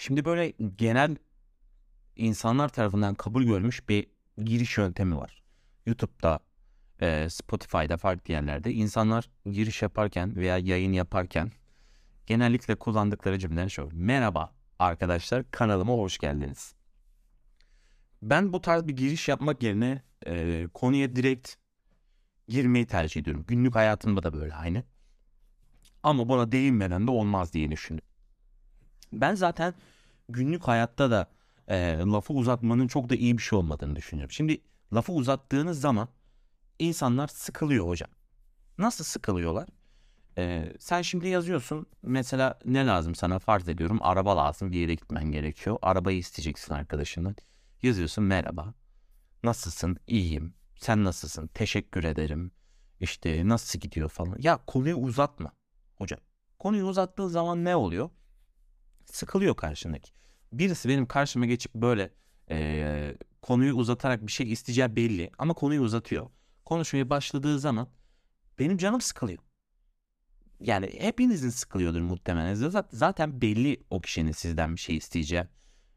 Şimdi böyle genel insanlar tarafından kabul görmüş bir giriş yöntemi var. YouTube'da, e, Spotify'da, farklı yerlerde insanlar giriş yaparken veya yayın yaparken genellikle kullandıkları cümleler şu. Merhaba arkadaşlar kanalıma hoş geldiniz. Ben bu tarz bir giriş yapmak yerine e, konuya direkt girmeyi tercih ediyorum. Günlük hayatımda da böyle aynı. Ama buna değinmeden de olmaz diye düşündüm. Ben zaten günlük hayatta da e, lafı uzatmanın çok da iyi bir şey olmadığını düşünüyorum. Şimdi lafı uzattığınız zaman insanlar sıkılıyor hocam. Nasıl sıkılıyorlar? Ee, sen şimdi yazıyorsun mesela ne lazım sana farz ediyorum araba lazım bir yere gitmen gerekiyor. Arabayı isteyeceksin arkadaşından. Yazıyorsun merhaba. Nasılsın? İyiyim. Sen nasılsın? Teşekkür ederim. İşte nasıl gidiyor falan. Ya konuyu uzatma hocam. Konuyu uzattığı zaman ne oluyor? Sıkılıyor karşındaki. Birisi benim karşıma geçip böyle e, konuyu uzatarak bir şey isteyeceği belli ama konuyu uzatıyor. Konuşmaya başladığı zaman benim canım sıkılıyor. Yani hepinizin sıkılıyordur muhtemelen. Zaten belli o kişinin sizden bir şey isteyeceği.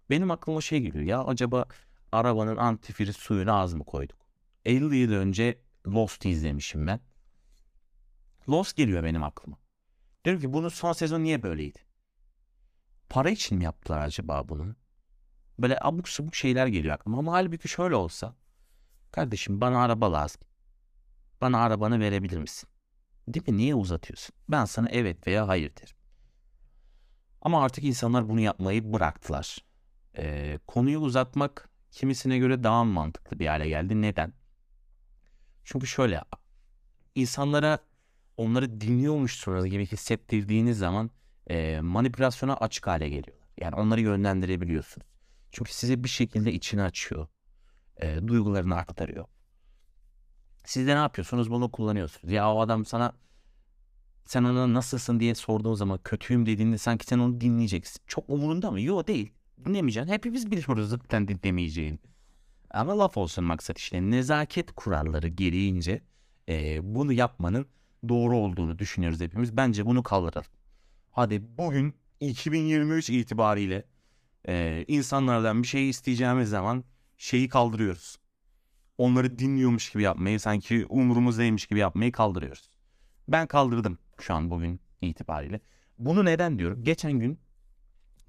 Benim aklıma şey geliyor ya acaba arabanın antifriz suyunu az mı koyduk? 50 yıl önce Lost izlemişim ben. Lost geliyor benim aklıma. Diyorum ki bunun son sezon niye böyleydi? Para için mi yaptılar acaba bunu? Böyle abuk subuk şeyler geliyor aklıma. Ama halbuki şöyle olsa. Kardeşim bana araba lazım. Bana arabanı verebilir misin? Değil mi? Niye uzatıyorsun? Ben sana evet veya hayır derim. Ama artık insanlar bunu yapmayı bıraktılar. Ee, konuyu uzatmak kimisine göre daha mantıklı bir hale geldi. Neden? Çünkü şöyle insanlara onları dinliyormuşsunuz gibi hissettirdiğiniz zaman e, manipülasyona açık hale geliyorlar. Yani onları yönlendirebiliyorsunuz. Çünkü size bir şekilde içini açıyor. E, duygularını aktarıyor. Siz de ne yapıyorsunuz? Bunu kullanıyorsunuz. Ya o adam sana sen ona nasılsın diye sorduğun zaman kötüyüm dediğinde sanki sen onu dinleyeceksin. Çok umurunda mı? Yok değil. Dinlemeyeceksin. Hepimiz biliyoruz zaten dinlemeyeceğini. Ama laf olsun maksat işte nezaket kuralları gereğince e, bunu yapmanın doğru olduğunu düşünüyoruz hepimiz. Bence bunu kaldıralım. Hadi bugün 2023 itibariyle e, insanlardan bir şey isteyeceğimiz zaman şeyi kaldırıyoruz. Onları dinliyormuş gibi yapmayı sanki umurumuzdaymış gibi yapmayı kaldırıyoruz. Ben kaldırdım şu an bugün itibariyle. Bunu neden diyorum? Geçen gün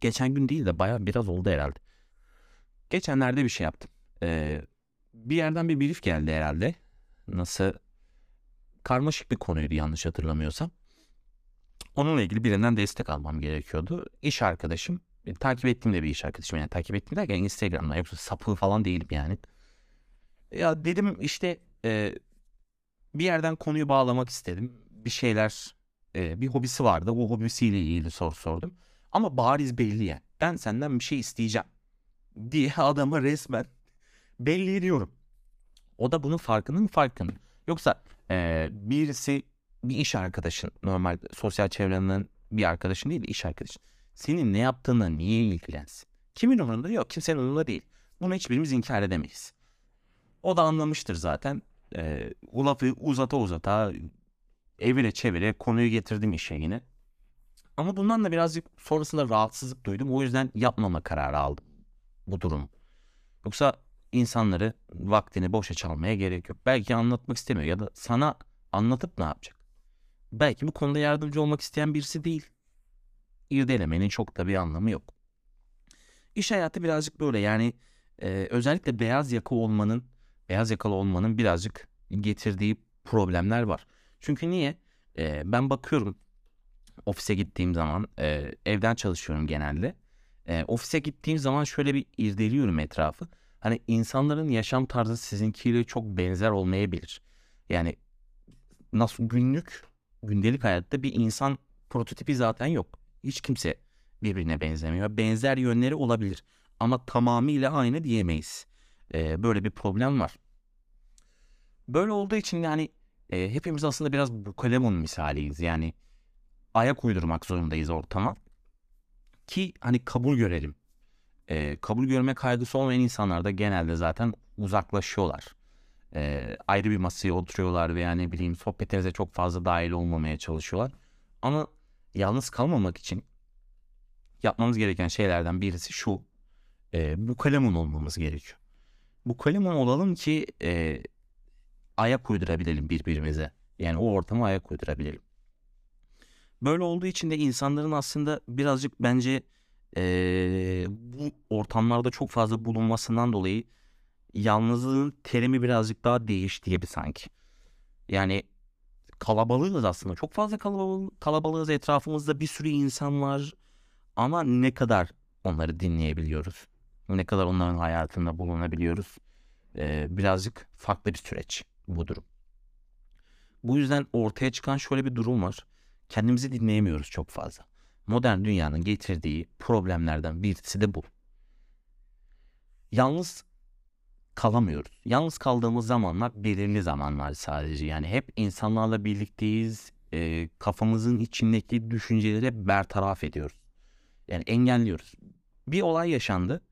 geçen gün değil de baya biraz oldu herhalde. Geçenlerde bir şey yaptım. Ee, bir yerden bir brief geldi herhalde. Nasıl karmaşık bir konuydu yanlış hatırlamıyorsam. Onunla ilgili birinden destek almam gerekiyordu. İş arkadaşım, e, takip ettiğim de bir iş arkadaşım. Yani takip ettiğim derken Instagram'da yoksa sapığı falan değilim yani. Ya dedim işte e, bir yerden konuyu bağlamak istedim. Bir şeyler, e, bir hobisi vardı. O hobisiyle ilgili soru sordum. Ama bariz belli yani. Ben senden bir şey isteyeceğim diye adamı resmen belli ediyorum. O da bunun farkında mı farkında. Yoksa e, birisi bir iş arkadaşın normal sosyal çevrenin bir arkadaşın değil de iş arkadaşın. Senin ne yaptığına niye ilgilensin? Kimin umurunda yok kimsenin umurunda değil. Bunu hiçbirimiz inkar edemeyiz. O da anlamıştır zaten. E, o lafı uzata uzata evire çevire konuyu getirdim işe yine. Ama bundan da birazcık sonrasında rahatsızlık duydum. O yüzden yapmama kararı aldım bu durum. Yoksa insanları vaktini boşa çalmaya gerek yok. Belki anlatmak istemiyor ya da sana anlatıp ne yapacak? Belki bu konuda yardımcı olmak isteyen birisi değil. İrdelemenin çok da bir anlamı yok. İş hayatı birazcık böyle yani e, özellikle beyaz yaka olmanın, beyaz yakalı olmanın birazcık getirdiği problemler var. Çünkü niye? E, ben bakıyorum ofise gittiğim zaman e, evden çalışıyorum genelde. E, ofise gittiğim zaman şöyle bir irdeliyorum etrafı. Hani insanların yaşam tarzı sizinkiyle çok benzer olmayabilir. Yani nasıl günlük, gündelik hayatta bir insan prototipi zaten yok. Hiç kimse birbirine benzemiyor. Benzer yönleri olabilir. Ama tamamıyla aynı diyemeyiz. E, böyle bir problem var. Böyle olduğu için yani e, hepimiz aslında biraz bu kalemun misaliyiz. Yani ayak uydurmak zorundayız ortama. Ki hani kabul görelim. E, kabul görme kaygısı olmayan insanlar da genelde zaten uzaklaşıyorlar. E, ayrı bir masaya oturuyorlar veya ne bileyim sohbetinize çok fazla dahil olmamaya çalışıyorlar. Ama yalnız kalmamak için yapmamız gereken şeylerden birisi şu. E, bu kalemun olmamız gerekiyor. Bu kalemun olalım ki e, ayak uydurabilelim birbirimize. Yani o ortama ayak uydurabilelim. Böyle olduğu için de insanların aslında birazcık bence e, bu ortamlarda çok fazla bulunmasından dolayı yalnızlığın terimi birazcık daha değişti gibi sanki. Yani kalabalığız aslında. Çok fazla kalabalığız. Etrafımızda bir sürü insan var. Ama ne kadar onları dinleyebiliyoruz? Ne kadar onların hayatında bulunabiliyoruz? Ee, birazcık farklı bir süreç bu durum. Bu yüzden ortaya çıkan şöyle bir durum var. Kendimizi dinleyemiyoruz çok fazla. Modern dünyanın getirdiği problemlerden birisi de bu. Yalnız kalamıyoruz. Yalnız kaldığımız zamanlar belirli zamanlar sadece. Yani hep insanlarla birlikteyiz. E, kafamızın içindeki düşünceleri bertaraf ediyoruz. Yani engelliyoruz. Bir olay yaşandı.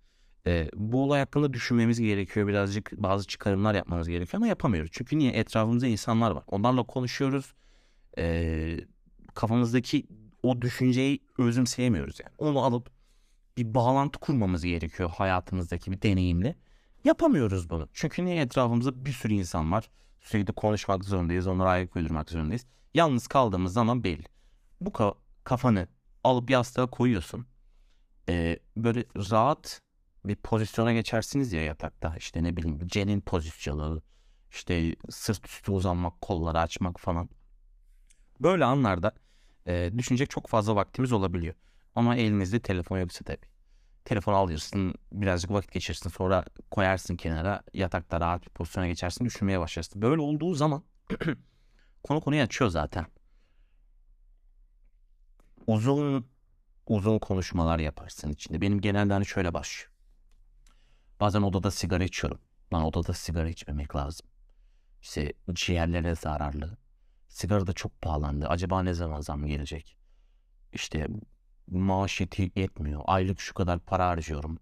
E, bu olay hakkında düşünmemiz gerekiyor. Birazcık bazı çıkarımlar yapmamız gerekiyor ama yapamıyoruz. Çünkü niye? Etrafımızda insanlar var. Onlarla konuşuyoruz. E, kafamızdaki o düşünceyi özümseyemiyoruz yani. Onu alıp bir bağlantı kurmamız gerekiyor hayatımızdaki bir deneyimle. Yapamıyoruz bunu. Çünkü niye etrafımızda bir sürü insan var. Sürekli konuşmak zorundayız. Onlara ayak uydurmak zorundayız. Yalnız kaldığımız zaman belli. Bu ka- kafanı alıp yastığa koyuyorsun. Ee, böyle rahat bir pozisyona geçersiniz ya yatakta. İşte ne bileyim cenin pozisyonu. işte sırt üstü uzanmak, kolları açmak falan. Böyle anlarda e, düşünecek çok fazla vaktimiz olabiliyor. Ama elinizde telefon yoksa tabii. Telefonu alırsın, birazcık vakit geçirsin, sonra koyarsın kenara, yatakta rahat bir pozisyona geçersin, düşünmeye başlarsın. Böyle olduğu zaman konu konuyu açıyor zaten. Uzun uzun konuşmalar yaparsın içinde. Benim genelde hani şöyle başlıyor. Bazen odada sigara içiyorum. Lan odada sigara içmemek lazım. İşte ciğerlere zararlı. Sigara da çok pahalandı. Acaba ne zaman zam gelecek? İşte maaş yetmiyor. Aylık şu kadar para harcıyorum.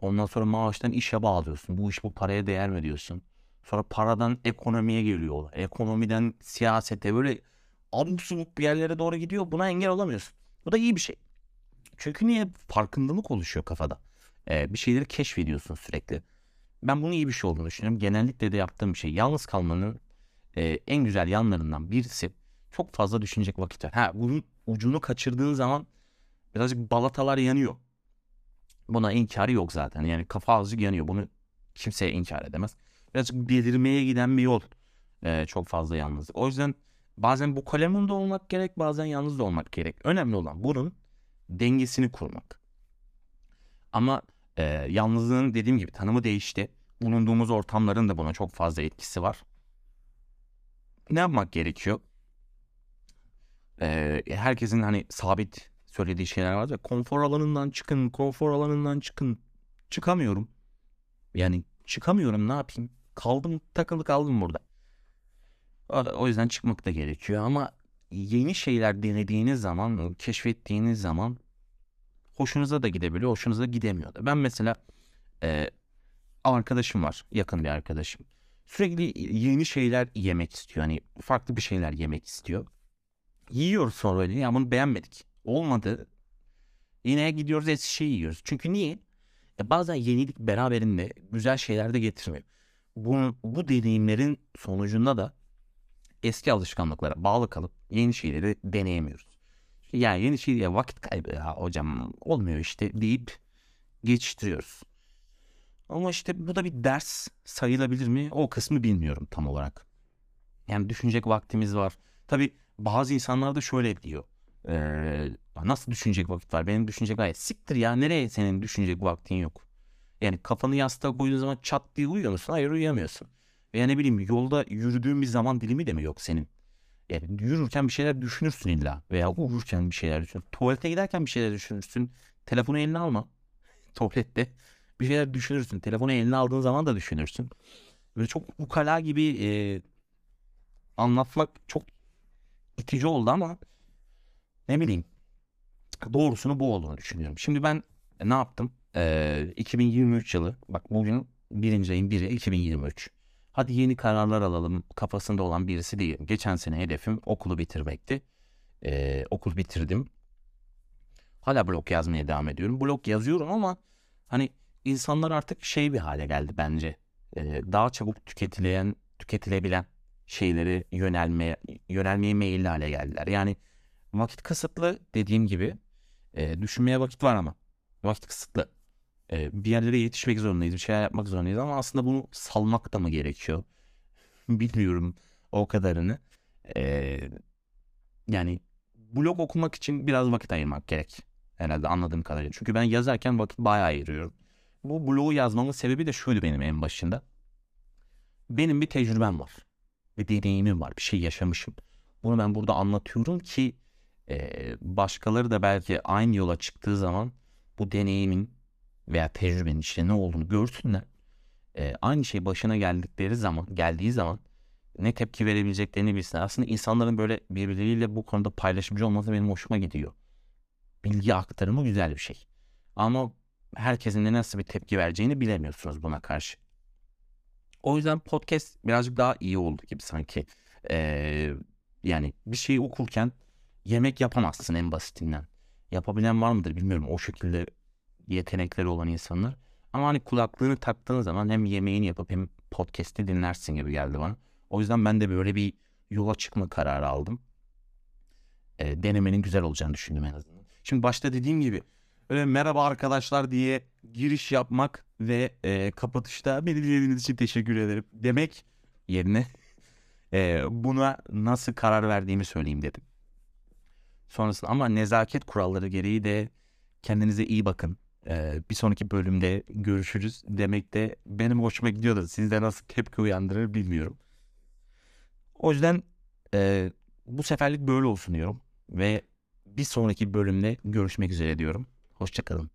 Ondan sonra maaştan işe bağlıyorsun. Bu iş bu paraya değer mi diyorsun? Sonra paradan ekonomiye geliyor. Ekonomiden siyasete böyle abuk bir yerlere doğru gidiyor. Buna engel olamıyorsun. Bu da iyi bir şey. Çünkü niye? Farkındalık oluşuyor kafada. Ee, bir şeyleri keşfediyorsun sürekli. Ben bunun iyi bir şey olduğunu düşünüyorum. Genellikle de yaptığım bir şey. Yalnız kalmanın e, en güzel yanlarından birisi çok fazla düşünecek vakit var. Ha bunun ucunu kaçırdığın zaman birazcık balatalar yanıyor. Buna inkarı yok zaten. Yani kafa azıcık yanıyor. Bunu kimseye inkar edemez. Birazcık delirmeye giden bir yol. Ee, çok fazla yalnızlık. O yüzden bazen bu kaleminde olmak gerek bazen yalnız da olmak gerek. Önemli olan bunun dengesini kurmak. Ama e, yalnızlığın dediğim gibi tanımı değişti. Bulunduğumuz ortamların da buna çok fazla etkisi var. Ne yapmak gerekiyor? Ee, herkesin hani sabit söylediği şeyler var ya konfor alanından çıkın, konfor alanından çıkın. Çıkamıyorum. Yani çıkamıyorum ne yapayım? Kaldım takılı kaldım burada. O, yüzden çıkmak da gerekiyor ama yeni şeyler denediğiniz zaman, keşfettiğiniz zaman hoşunuza da gidebiliyor, hoşunuza gidemiyor da. Ben mesela e, arkadaşım var, yakın bir arkadaşım. Sürekli yeni şeyler yemek istiyor. Hani farklı bir şeyler yemek istiyor. Yiyoruz sonra. Ya bunu beğenmedik. Olmadı. Yine gidiyoruz eski şeyi yiyoruz. Çünkü niye? E bazen yenilik beraberinde güzel şeyler de getirmiyor. Bu, bu deneyimlerin sonucunda da eski alışkanlıklara bağlı kalıp yeni şeyleri deneyemiyoruz. Ya yeni şey ya vakit kaybı ya hocam olmuyor işte deyip geçiştiriyoruz. Ama işte bu da bir ders sayılabilir mi? O kısmı bilmiyorum tam olarak. Yani düşünecek vaktimiz var. Tabi bazı insanlar da şöyle diyor. Ee, nasıl düşünecek vakit var? Benim düşünecek gayet siktir ya. Nereye senin düşünecek vaktin yok? Yani kafanı yastığa koyduğun zaman çat diye uyuyor musun? Hayır uyuyamıyorsun. Veya ne bileyim yolda yürüdüğün bir zaman dilimi de mi yok senin? Yani yürürken bir şeyler düşünürsün illa. Veya uyurken bir şeyler düşün. Tuvalete giderken bir şeyler düşünürsün. Telefonu eline alma. Tuvalette bir şeyler düşünürsün. Telefonu eline aldığın zaman da düşünürsün. Böyle çok ukala gibi e, anlatmak çok itici oldu ama ne bileyim doğrusunu bu olduğunu düşünüyorum. Şimdi ben ne yaptım? Ee, 2023 yılı bak bugün birinci ayın biri 2023. Hadi yeni kararlar alalım kafasında olan birisi değilim. Geçen sene hedefim okulu bitirmekti. Ee, okul bitirdim. Hala blog yazmaya devam ediyorum. Blog yazıyorum ama hani insanlar artık şey bir hale geldi bence. Ee, daha çabuk tüketilen, tüketilebilen şeyleri yönelmeye yönelmeye meyilli hale geldiler. Yani vakit kısıtlı dediğim gibi e, düşünmeye vakit var ama vakit kısıtlı. E, bir yerlere yetişmek zorundayız, bir şeyler yapmak zorundayız ama aslında bunu salmak da mı gerekiyor? Bilmiyorum o kadarını. E, yani blog okumak için biraz vakit ayırmak gerek. Herhalde anladığım kadarıyla. Çünkü ben yazarken vakit bayağı ayırıyorum. Bu blogu yazmamın sebebi de şuydu benim en başında. Benim bir tecrübem var. Bir deneyimim var. Bir şey yaşamışım. Bunu ben burada anlatıyorum ki e, başkaları da belki aynı yola çıktığı zaman bu deneyimin veya tecrübenin işte ne olduğunu görsünler. E, aynı şey başına geldikleri zaman, geldiği zaman ne tepki verebileceklerini bilsinler. Aslında insanların böyle birbirleriyle bu konuda paylaşımcı olması benim hoşuma gidiyor. Bilgi aktarımı güzel bir şey. Ama herkesin de nasıl bir tepki vereceğini bilemiyorsunuz buna karşı. O yüzden podcast birazcık daha iyi oldu gibi sanki. Ee, yani bir şeyi okurken yemek yapamazsın en basitinden. Yapabilen var mıdır bilmiyorum o şekilde yetenekleri olan insanlar. Ama hani kulaklığını taktığın zaman hem yemeğini yapıp hem podcast'i dinlersin gibi geldi bana. O yüzden ben de böyle bir yola çıkma kararı aldım. E, denemenin güzel olacağını düşündüm en azından. Şimdi başta dediğim gibi öyle merhaba arkadaşlar diye giriş yapmak ve e, kapatışta beni dinlediğiniz için teşekkür ederim demek yerine e, buna nasıl karar verdiğimi söyleyeyim dedim. Sonrasında ama nezaket kuralları gereği de kendinize iyi bakın. Ee, bir sonraki bölümde görüşürüz demek de benim hoşuma gidiyor da sizde nasıl tepki uyandırır bilmiyorum. O yüzden e, bu seferlik böyle olsun diyorum ve bir sonraki bölümde görüşmek üzere diyorum. Hoşçakalın.